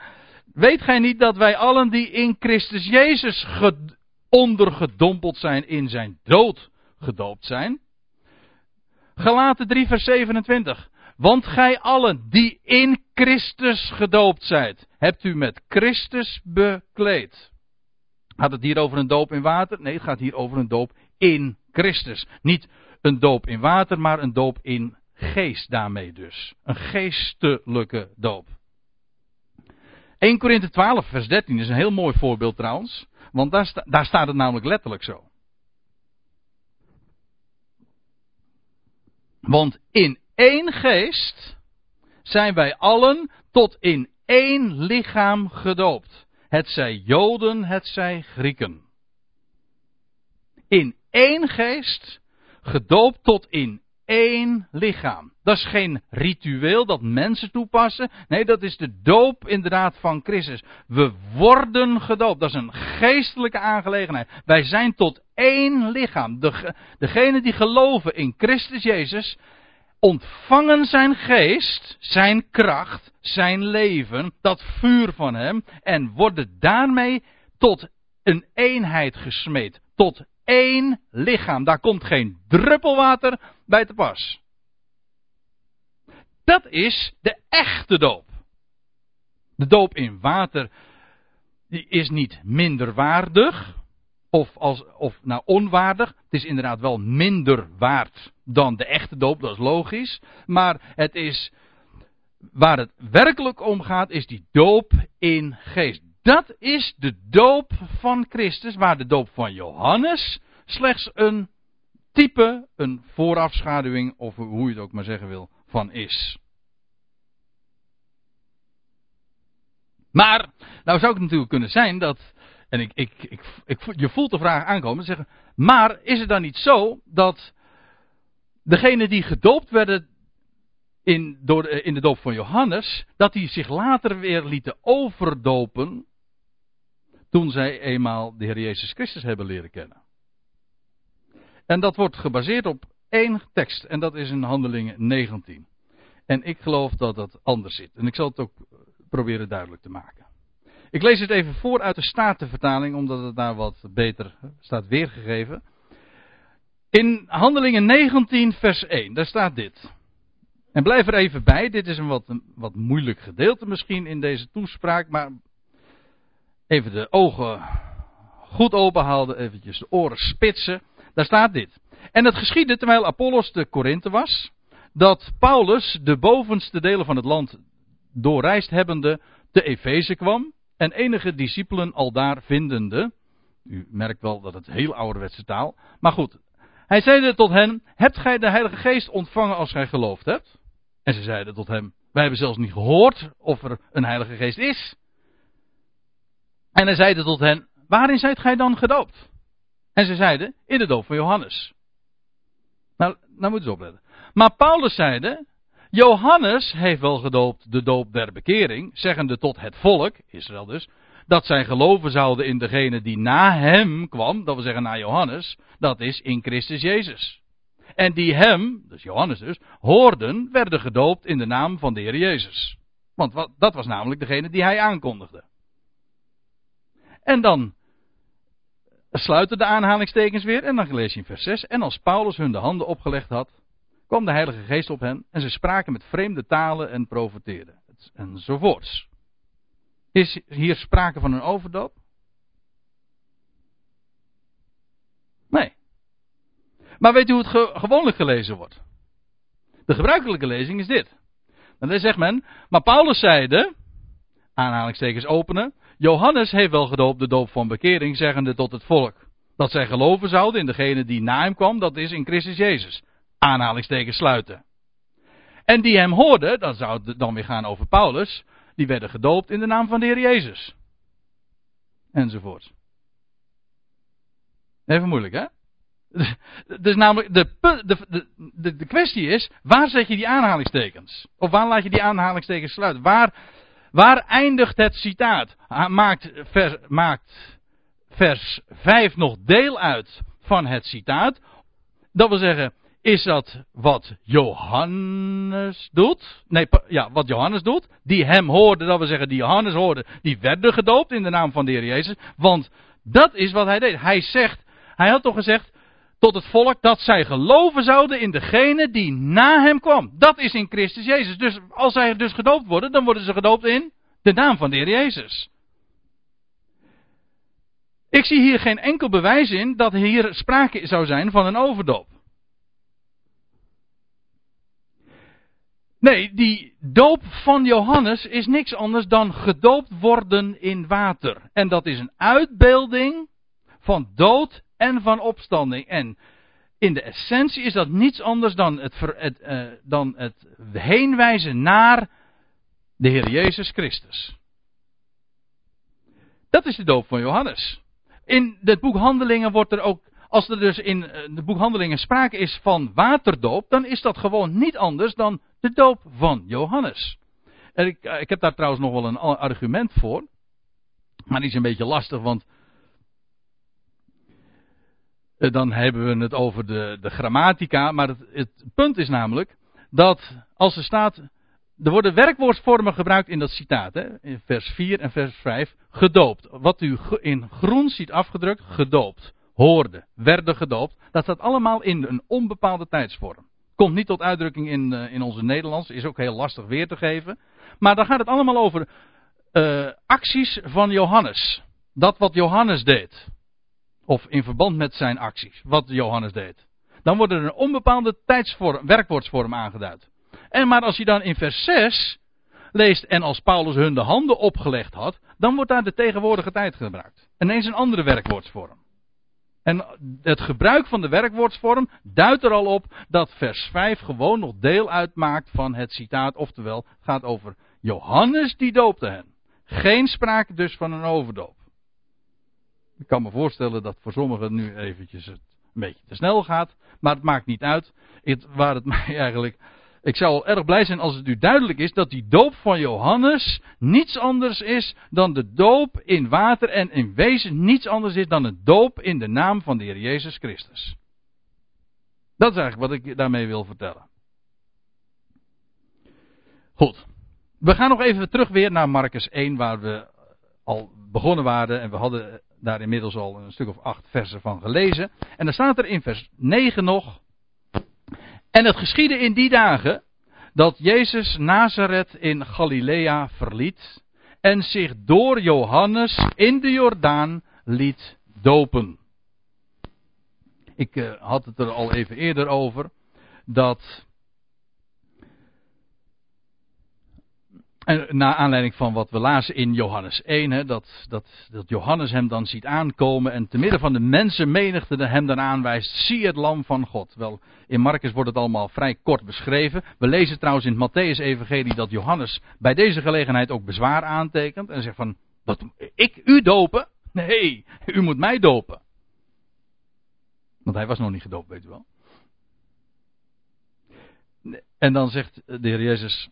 weet gij niet dat wij allen die in Christus Jezus ondergedompeld zijn in zijn dood gedoopt zijn? Galaten 3 vers 27. Want gij allen die in Christus gedoopt zijt, hebt u met Christus bekleed. Gaat het hier over een doop in water? Nee, het gaat hier over een doop in Christus. Niet een doop in water, maar een doop in geest daarmee dus. Een geestelijke doop. 1 Korinthe 12 vers 13 is een heel mooi voorbeeld trouwens. Want daar, daar staat het namelijk letterlijk zo. Want in één geest zijn wij allen tot in één lichaam gedoopt. Het zij Joden, het zij Grieken. In één geest gedoopt tot in één lichaam. Dat is geen ritueel dat mensen toepassen. Nee, dat is de doop inderdaad van Christus. We worden gedoopt. Dat is een geestelijke aangelegenheid. Wij zijn tot één lichaam. De, degenen die geloven in Christus Jezus ontvangen zijn geest, zijn kracht, zijn leven, dat vuur van hem, en worden daarmee tot een eenheid gesmeed, tot één lichaam. Daar komt geen druppel water bij te pas. Dat is de echte doop. De doop in water die is niet minder waardig, of, als, of nou onwaardig. Het is inderdaad wel minder waard dan de echte doop, dat is logisch. Maar het is, waar het werkelijk om gaat, is die doop in geest. Dat is de doop van Christus, waar de doop van Johannes slechts een type, een voorafschaduwing, of hoe je het ook maar zeggen wil, van is. Maar, nou zou het natuurlijk kunnen zijn dat en ik, ik, ik, je voelt de vraag aankomen. Zeggen, maar is het dan niet zo dat degenen die gedoopt werden in, door, in de doop van Johannes, dat die zich later weer lieten overdopen toen zij eenmaal de Heer Jezus Christus hebben leren kennen. En dat wordt gebaseerd op één tekst en dat is in Handelingen 19. En ik geloof dat dat anders zit. En ik zal het ook proberen duidelijk te maken. Ik lees het even voor uit de Statenvertaling, omdat het daar wat beter staat weergegeven. In Handelingen 19, vers 1, daar staat dit. En blijf er even bij, dit is een wat, wat moeilijk gedeelte misschien in deze toespraak, maar even de ogen goed openhouden, eventjes de oren spitsen. Daar staat dit. En het geschiedde terwijl Apollos de Korinthe was, dat Paulus de bovenste delen van het land doorreisd hebbende te Efeze kwam en enige discipelen al daar vindende. U merkt wel dat het heel ouderwetse taal. Maar goed. Hij zeide tot hen: Hebt gij de Heilige Geest ontvangen als gij geloofd hebt? En ze zeiden tot hem: Wij hebben zelfs niet gehoord of er een Heilige Geest is. En hij zeide tot hen: Waarin zijt gij dan gedoopt? En ze zeiden: In de doop van Johannes. Nou, nou moeten ze opletten. Maar Paulus zeide: Johannes heeft wel gedoopt de doop der bekering, zeggende tot het volk, Israël dus, dat zij geloven zouden in degene die na hem kwam, dat we zeggen na Johannes, dat is in Christus Jezus. En die hem, dus Johannes dus, hoorden, werden gedoopt in de naam van de Heer Jezus. Want dat was namelijk degene die hij aankondigde. En dan sluiten de aanhalingstekens weer en dan lees je in vers 6. En als Paulus hun de handen opgelegd had, kwam de Heilige Geest op hen en ze spraken met vreemde talen en profeteerden. Enzovoorts. Is hier sprake van een overdoop? Nee. Maar weet u hoe het gewoonlijk gelezen wordt? De gebruikelijke lezing is dit. dan zegt men, maar Paulus zeide, aanhalingstekens openen, Johannes heeft wel gedoopt de doop van bekering, zeggende tot het volk. Dat zij geloven zouden in degene die na hem kwam, dat is in Christus Jezus. Aanhalingstekens sluiten. En die hem hoorden, dat zou het dan weer gaan over Paulus, die werden gedoopt in de naam van de Heer Jezus. Enzovoort. Even moeilijk, hè? Dus namelijk, de, de, de, de, kwestie is, waar zet je die aanhalingstekens? Of waar laat je die aanhalingstekens sluiten? Waar, waar eindigt het citaat? Maakt vers, maakt vers 5 nog deel uit van het citaat? Dat wil zeggen, is dat wat Johannes doet? Nee, ja, wat Johannes doet. Die hem hoorde, dat wil zeggen, die Johannes hoorde, die werden gedoopt in de naam van de Heer Jezus. Want dat is wat hij deed. Hij zegt, hij had toch gezegd tot het volk dat zij geloven zouden in degene die na hem kwam. Dat is in Christus Jezus. Dus als zij dus gedoopt worden, dan worden ze gedoopt in de naam van de Heer Jezus. Ik zie hier geen enkel bewijs in dat hier sprake zou zijn van een overdoop. Nee, die doop van Johannes is niks anders dan gedoopt worden in water. En dat is een uitbeelding van dood en van opstanding. En in de essentie is dat niets anders dan het, het, uh, dan het heenwijzen naar de Heer Jezus Christus. Dat is de doop van Johannes. In het boek Handelingen wordt er ook, als er dus in eh, boek Handelingen sprake is van waterdoop, dan is dat gewoon niet anders dan de doop van Johannes. En ik, eh, ik heb daar trouwens nog wel een argument voor. Maar die is een beetje lastig, want eh, dan hebben we het over de, de grammatica. Maar het, het, punt is namelijk dat als er staat. Er worden werkwoordsvormen gebruikt in dat citaat. Hè, in vers 4 en vers 5. Gedoopt. Wat u in groen ziet afgedrukt. Gedoopt. Hoorde. Werden gedoopt. Dat staat allemaal in een onbepaalde tijdsvorm. Komt niet tot uitdrukking in, uh, in onze Nederlands. Is ook heel lastig weer te geven. Maar dan gaat het allemaal over uh, acties van Johannes. Dat wat Johannes deed. Of in verband met zijn acties. Wat Johannes deed. Dan wordt er een onbepaalde tijdsvorm, werkwoordsvorm aangeduid. En maar als je dan in vers 6 leest en als Paulus hun de handen opgelegd had, dan wordt daar de tegenwoordige tijd gebruikt. Ineens een andere werkwoordsvorm. En het gebruik van de werkwoordsvorm duidt er al op dat vers 5 gewoon nog deel uitmaakt van het citaat. Oftewel, gaat over Johannes die doopte hen. Geen sprake dus van een overdoop. Ik kan me voorstellen dat voor sommigen nu eventjes het een beetje te snel gaat. Maar het maakt niet uit. Het, waar het mij eigenlijk. Ik zou erg blij zijn als het u duidelijk is dat die doop van Johannes niets anders is dan de doop in water en in wezen niets anders is dan een doop in de naam van de Heer Jezus Christus. Dat is eigenlijk wat ik daarmee wil vertellen. Goed. We gaan nog even terug weer naar Marcus 1 waar we al begonnen waren en we hadden daar inmiddels al een stuk of acht versen van gelezen. En dan staat er in vers 9 nog. En het geschiedde in die dagen dat Jezus Nazareth in Galilea verliet en zich door Johannes in de Jordaan liet dopen. Ik uh, had het er al even eerder over dat En na aanleiding van wat we lazen in Johannes 1, hè, dat, dat, dat Johannes hem dan ziet aankomen en te midden van de mensenmenigte hem dan aanwijst, zie het lam van God. Wel, in Marcus wordt het allemaal vrij kort beschreven. We lezen trouwens in het Matthäus-evangelie dat Johannes bij deze gelegenheid ook bezwaar aantekent en zegt van, dat, ik u dopen? Nee, u moet mij dopen. Want hij was nog niet gedoopt, weet u wel. En dan zegt de Heer Jezus,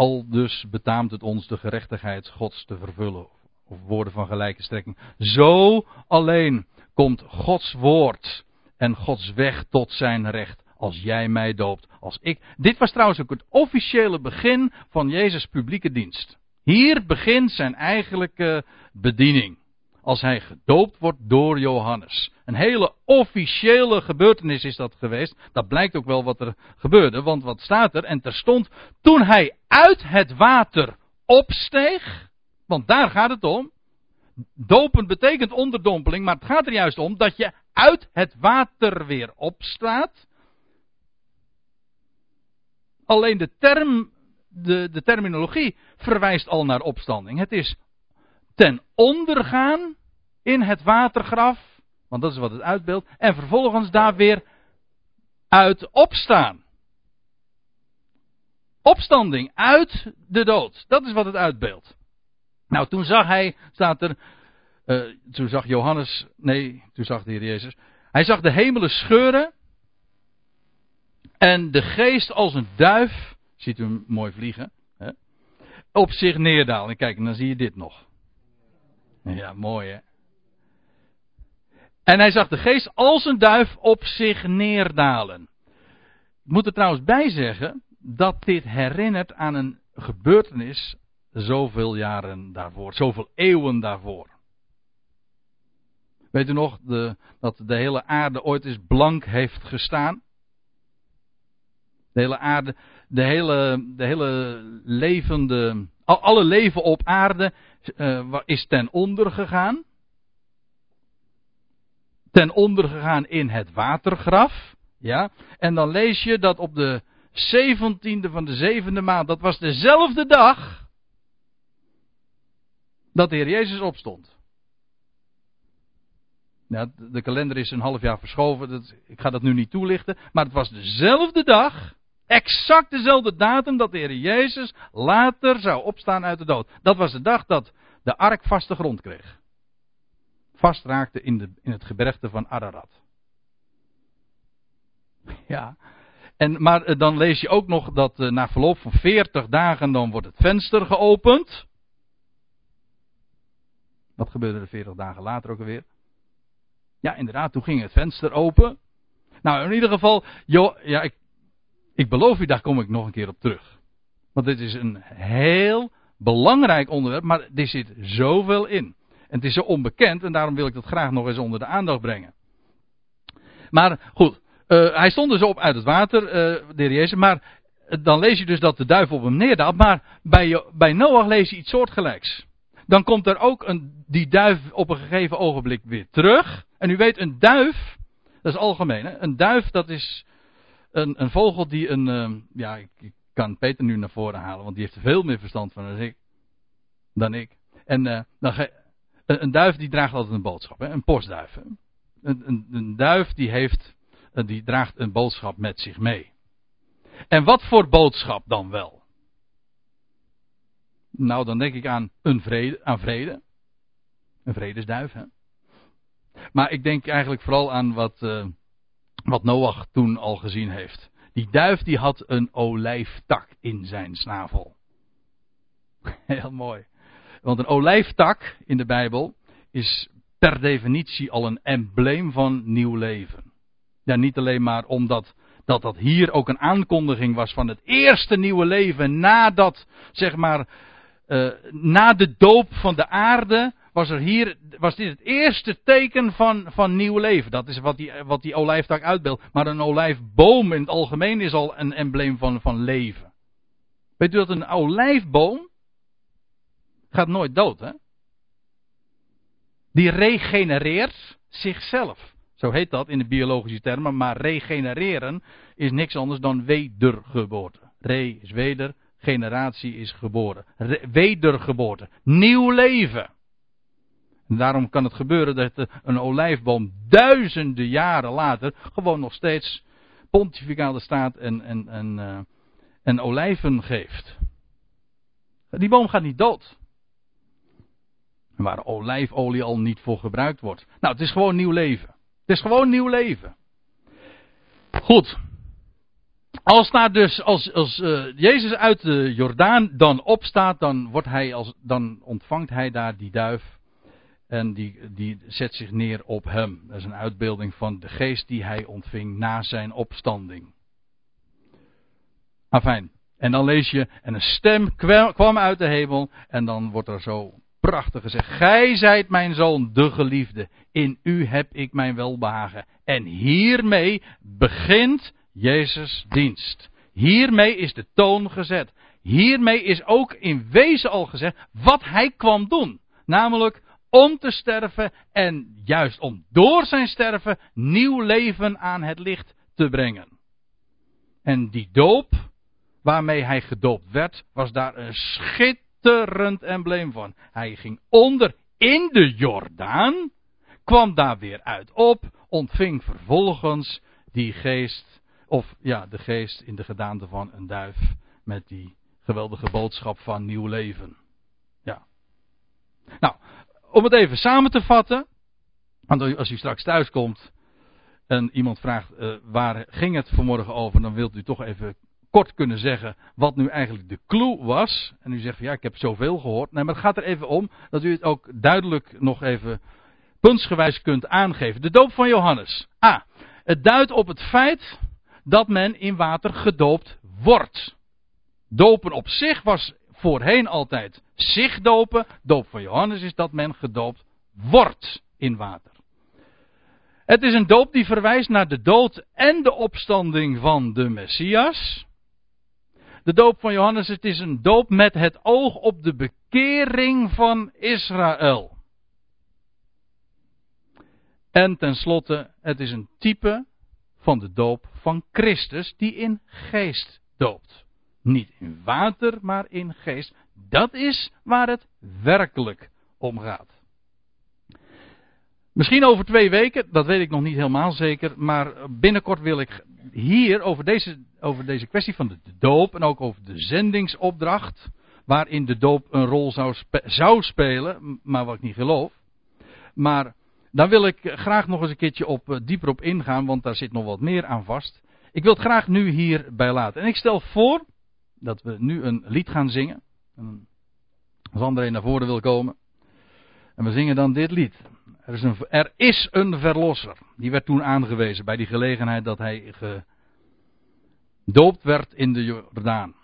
al dus betaamt het ons de gerechtigheid Gods te vervullen. Of woorden van gelijke strekking. Zo alleen komt Gods woord en Gods weg tot zijn recht. Als jij mij doopt, als ik. Dit was trouwens ook het officiële begin van Jezus' publieke dienst. Hier begint zijn eigenlijke bediening als hij gedoopt wordt door Johannes. Een hele officiële gebeurtenis is dat geweest. Dat blijkt ook wel wat er gebeurde, want wat staat er? En terstond, toen hij uit het water opsteeg, want daar gaat het om. Dopen betekent onderdompeling, maar het gaat er juist om dat je uit het water weer opstaat. Alleen de term, de, de terminologie verwijst al naar opstanding. Het is ten ondergaan in het watergraf, want dat is wat het uitbeeldt, en vervolgens daar weer uit opstaan. Opstanding uit de dood, dat is wat het uitbeeldt. Nou, toen zag hij, staat er, uh, toen zag Johannes, nee, toen zag de Heer Jezus, hij zag de hemelen scheuren en de geest als een duif, ziet u hem mooi vliegen, hè, op zich neerdalen. En kijk, en dan zie je dit nog. Ja, mooi hè. En hij zag de geest als een duif op zich neerdalen. Ik moet er trouwens bij zeggen dat dit herinnert aan een gebeurtenis zoveel jaren daarvoor, zoveel eeuwen daarvoor. Weet u nog de, dat de hele aarde ooit eens blank heeft gestaan? De hele aarde, de hele, de hele levende, alle leven op aarde uh, is ten onder gegaan. Ten onder gegaan in het watergraf. Ja, en dan lees je dat op de zeventiende van de zevende maand, dat was dezelfde dag, dat de Heer Jezus opstond. De kalender is een half jaar verschoven, dat, ik ga dat nu niet toelichten, maar het was dezelfde dag Exact dezelfde datum dat de Heer Jezus later zou opstaan uit de dood. Dat was de dag dat de ark vaste grond kreeg. Vast raakte in, de, in het gebergte van Ararat. Ja. En, maar eh, dan lees je ook nog dat uh, na verloop van 40 dagen dan wordt het venster geopend. Wat gebeurde er 40 dagen later ook alweer? Ja, inderdaad, toen ging het venster open. Nou, in ieder geval, joh, ja, ik ik beloof u, daar kom ik nog een keer op terug. Want dit is een heel belangrijk onderwerp, maar er zit zoveel in. En het is zo onbekend en daarom wil ik dat graag nog eens onder de aandacht brengen. Maar goed, uh, hij stond dus op uit het water, uh, de heer Jezus, maar uh, dan lees je dus dat de duivel op hem neerdaalt. Maar bij, bij Noach lees je iets soortgelijks. Dan komt er ook een, die duif op een gegeven ogenblik weer terug. En u weet, een duif, dat is algemeen, hè? een duif dat is een, een vogel die een. Uh, ja, ik, kan Peter nu naar voren halen, want die heeft er veel meer verstand van dan ik. Dan ik. En uh, dan een, een, duif die draagt altijd een boodschap, hè? een postduif. Hè? Een, een, een, duif die, heeft, uh, die draagt een boodschap met zich mee. En wat voor boodschap dan wel? Nou, dan denk ik aan, een vrede, aan vrede. Een vredesduif, hè? Maar ik denk eigenlijk vooral aan wat, uh, wat Noach toen al gezien heeft. Die duif die had een olijftak in zijn snavel. Heel mooi. Want een olijftak in de Bijbel is per definitie al een embleem van nieuw leven. Ja, niet alleen maar omdat dat, dat hier ook een aankondiging was van het eerste nieuwe leven nadat, zeg maar, uh, na de doop van de aarde was er hier, was dit het eerste teken van, van nieuw leven. Dat is wat die, wat die olijftak uitbeeldt. Maar een olijfboom in het algemeen is al een embleem van, van leven. Weet u dat een olijfboom gaat nooit dood, hè? Die regenereert zichzelf. Zo heet dat in de biologische termen. Maar regenereren is niks anders dan wedergeboorte. Re is weder, generatie is geboren. Re, wedergeboorte. Nieuw leven. En daarom kan het gebeuren dat een olijfboom duizenden jaren later gewoon nog steeds pontificale staat en, en, en, uh, en olijven geeft. Die boom gaat niet dood. Waar olijfolie al niet voor gebruikt wordt. Nou, het is gewoon nieuw leven. Het is gewoon nieuw leven. Goed. Als daar dus, als, als uh, Jezus uit de Jordaan dan opstaat, dan, wordt hij als, dan ontvangt hij daar die duif en die, die zet zich neer op hem. Dat is een uitbeelding van de geest die hij ontving na zijn opstanding. Afijn. En dan lees je, en een stem kwam uit de hemel. En dan wordt er zo prachtig gezegd: Gij zijt mijn zoon, de geliefde. In u heb ik mijn welbehagen. En hiermee begint Jezus' dienst. Hiermee is de toon gezet. Hiermee is ook in wezen al gezegd wat hij kwam doen. Namelijk om te sterven en juist om door zijn sterven nieuw leven aan het licht te brengen. En die doop waarmee hij gedoopt werd, was daar een schitterend embleem van. Hij ging onder in de Jordaan, kwam daar weer uit op, ontving vervolgens die geest, of ja, de geest in de gedaante van een duif, met die geweldige boodschap van nieuw leven. Ja. Nou, om het even samen te vatten, want als u straks thuis komt en iemand vraagt uh, waar ging het vanmorgen over, dan wilt u toch even kort kunnen zeggen wat nu eigenlijk de clue was. En u zegt van ja, ik heb zoveel gehoord. Nee, maar het gaat er even om dat u het ook duidelijk nog even puntsgewijs kunt aangeven. De doop van Johannes. A. Het duidt op het feit dat men in water gedoopt wordt. Dopen op zich was voorheen altijd zich dopen. Doop van Johannes is dat men gedoopt wordt in water. Het is een doop die verwijst naar de dood en de opstanding van de Messias. De doop van Johannes, het is een doop met het oog op de bekering van Israël. En tenslotte, het is een type van de doop van Christus die in geest doopt. Niet in water, maar in geest. Dat is waar het werkelijk om gaat. Misschien over twee weken, dat weet ik nog niet helemaal zeker. Maar binnenkort wil ik hier over deze, over deze kwestie van de doop en ook over de zendingsopdracht. Waarin de doop een rol zou, zou spelen, maar wat ik niet geloof. Maar daar wil ik graag nog eens een keertje op, eh, dieper op ingaan, want daar zit nog wat meer aan vast. Ik wil het graag nu hierbij laten. En ik stel voor dat we nu een lied gaan zingen. Als André naar voren wil komen. En we zingen dan dit lied. Er is, een, er is een verlosser. Die werd toen aangewezen bij die gelegenheid dat hij gedoopt werd in de Jordaan.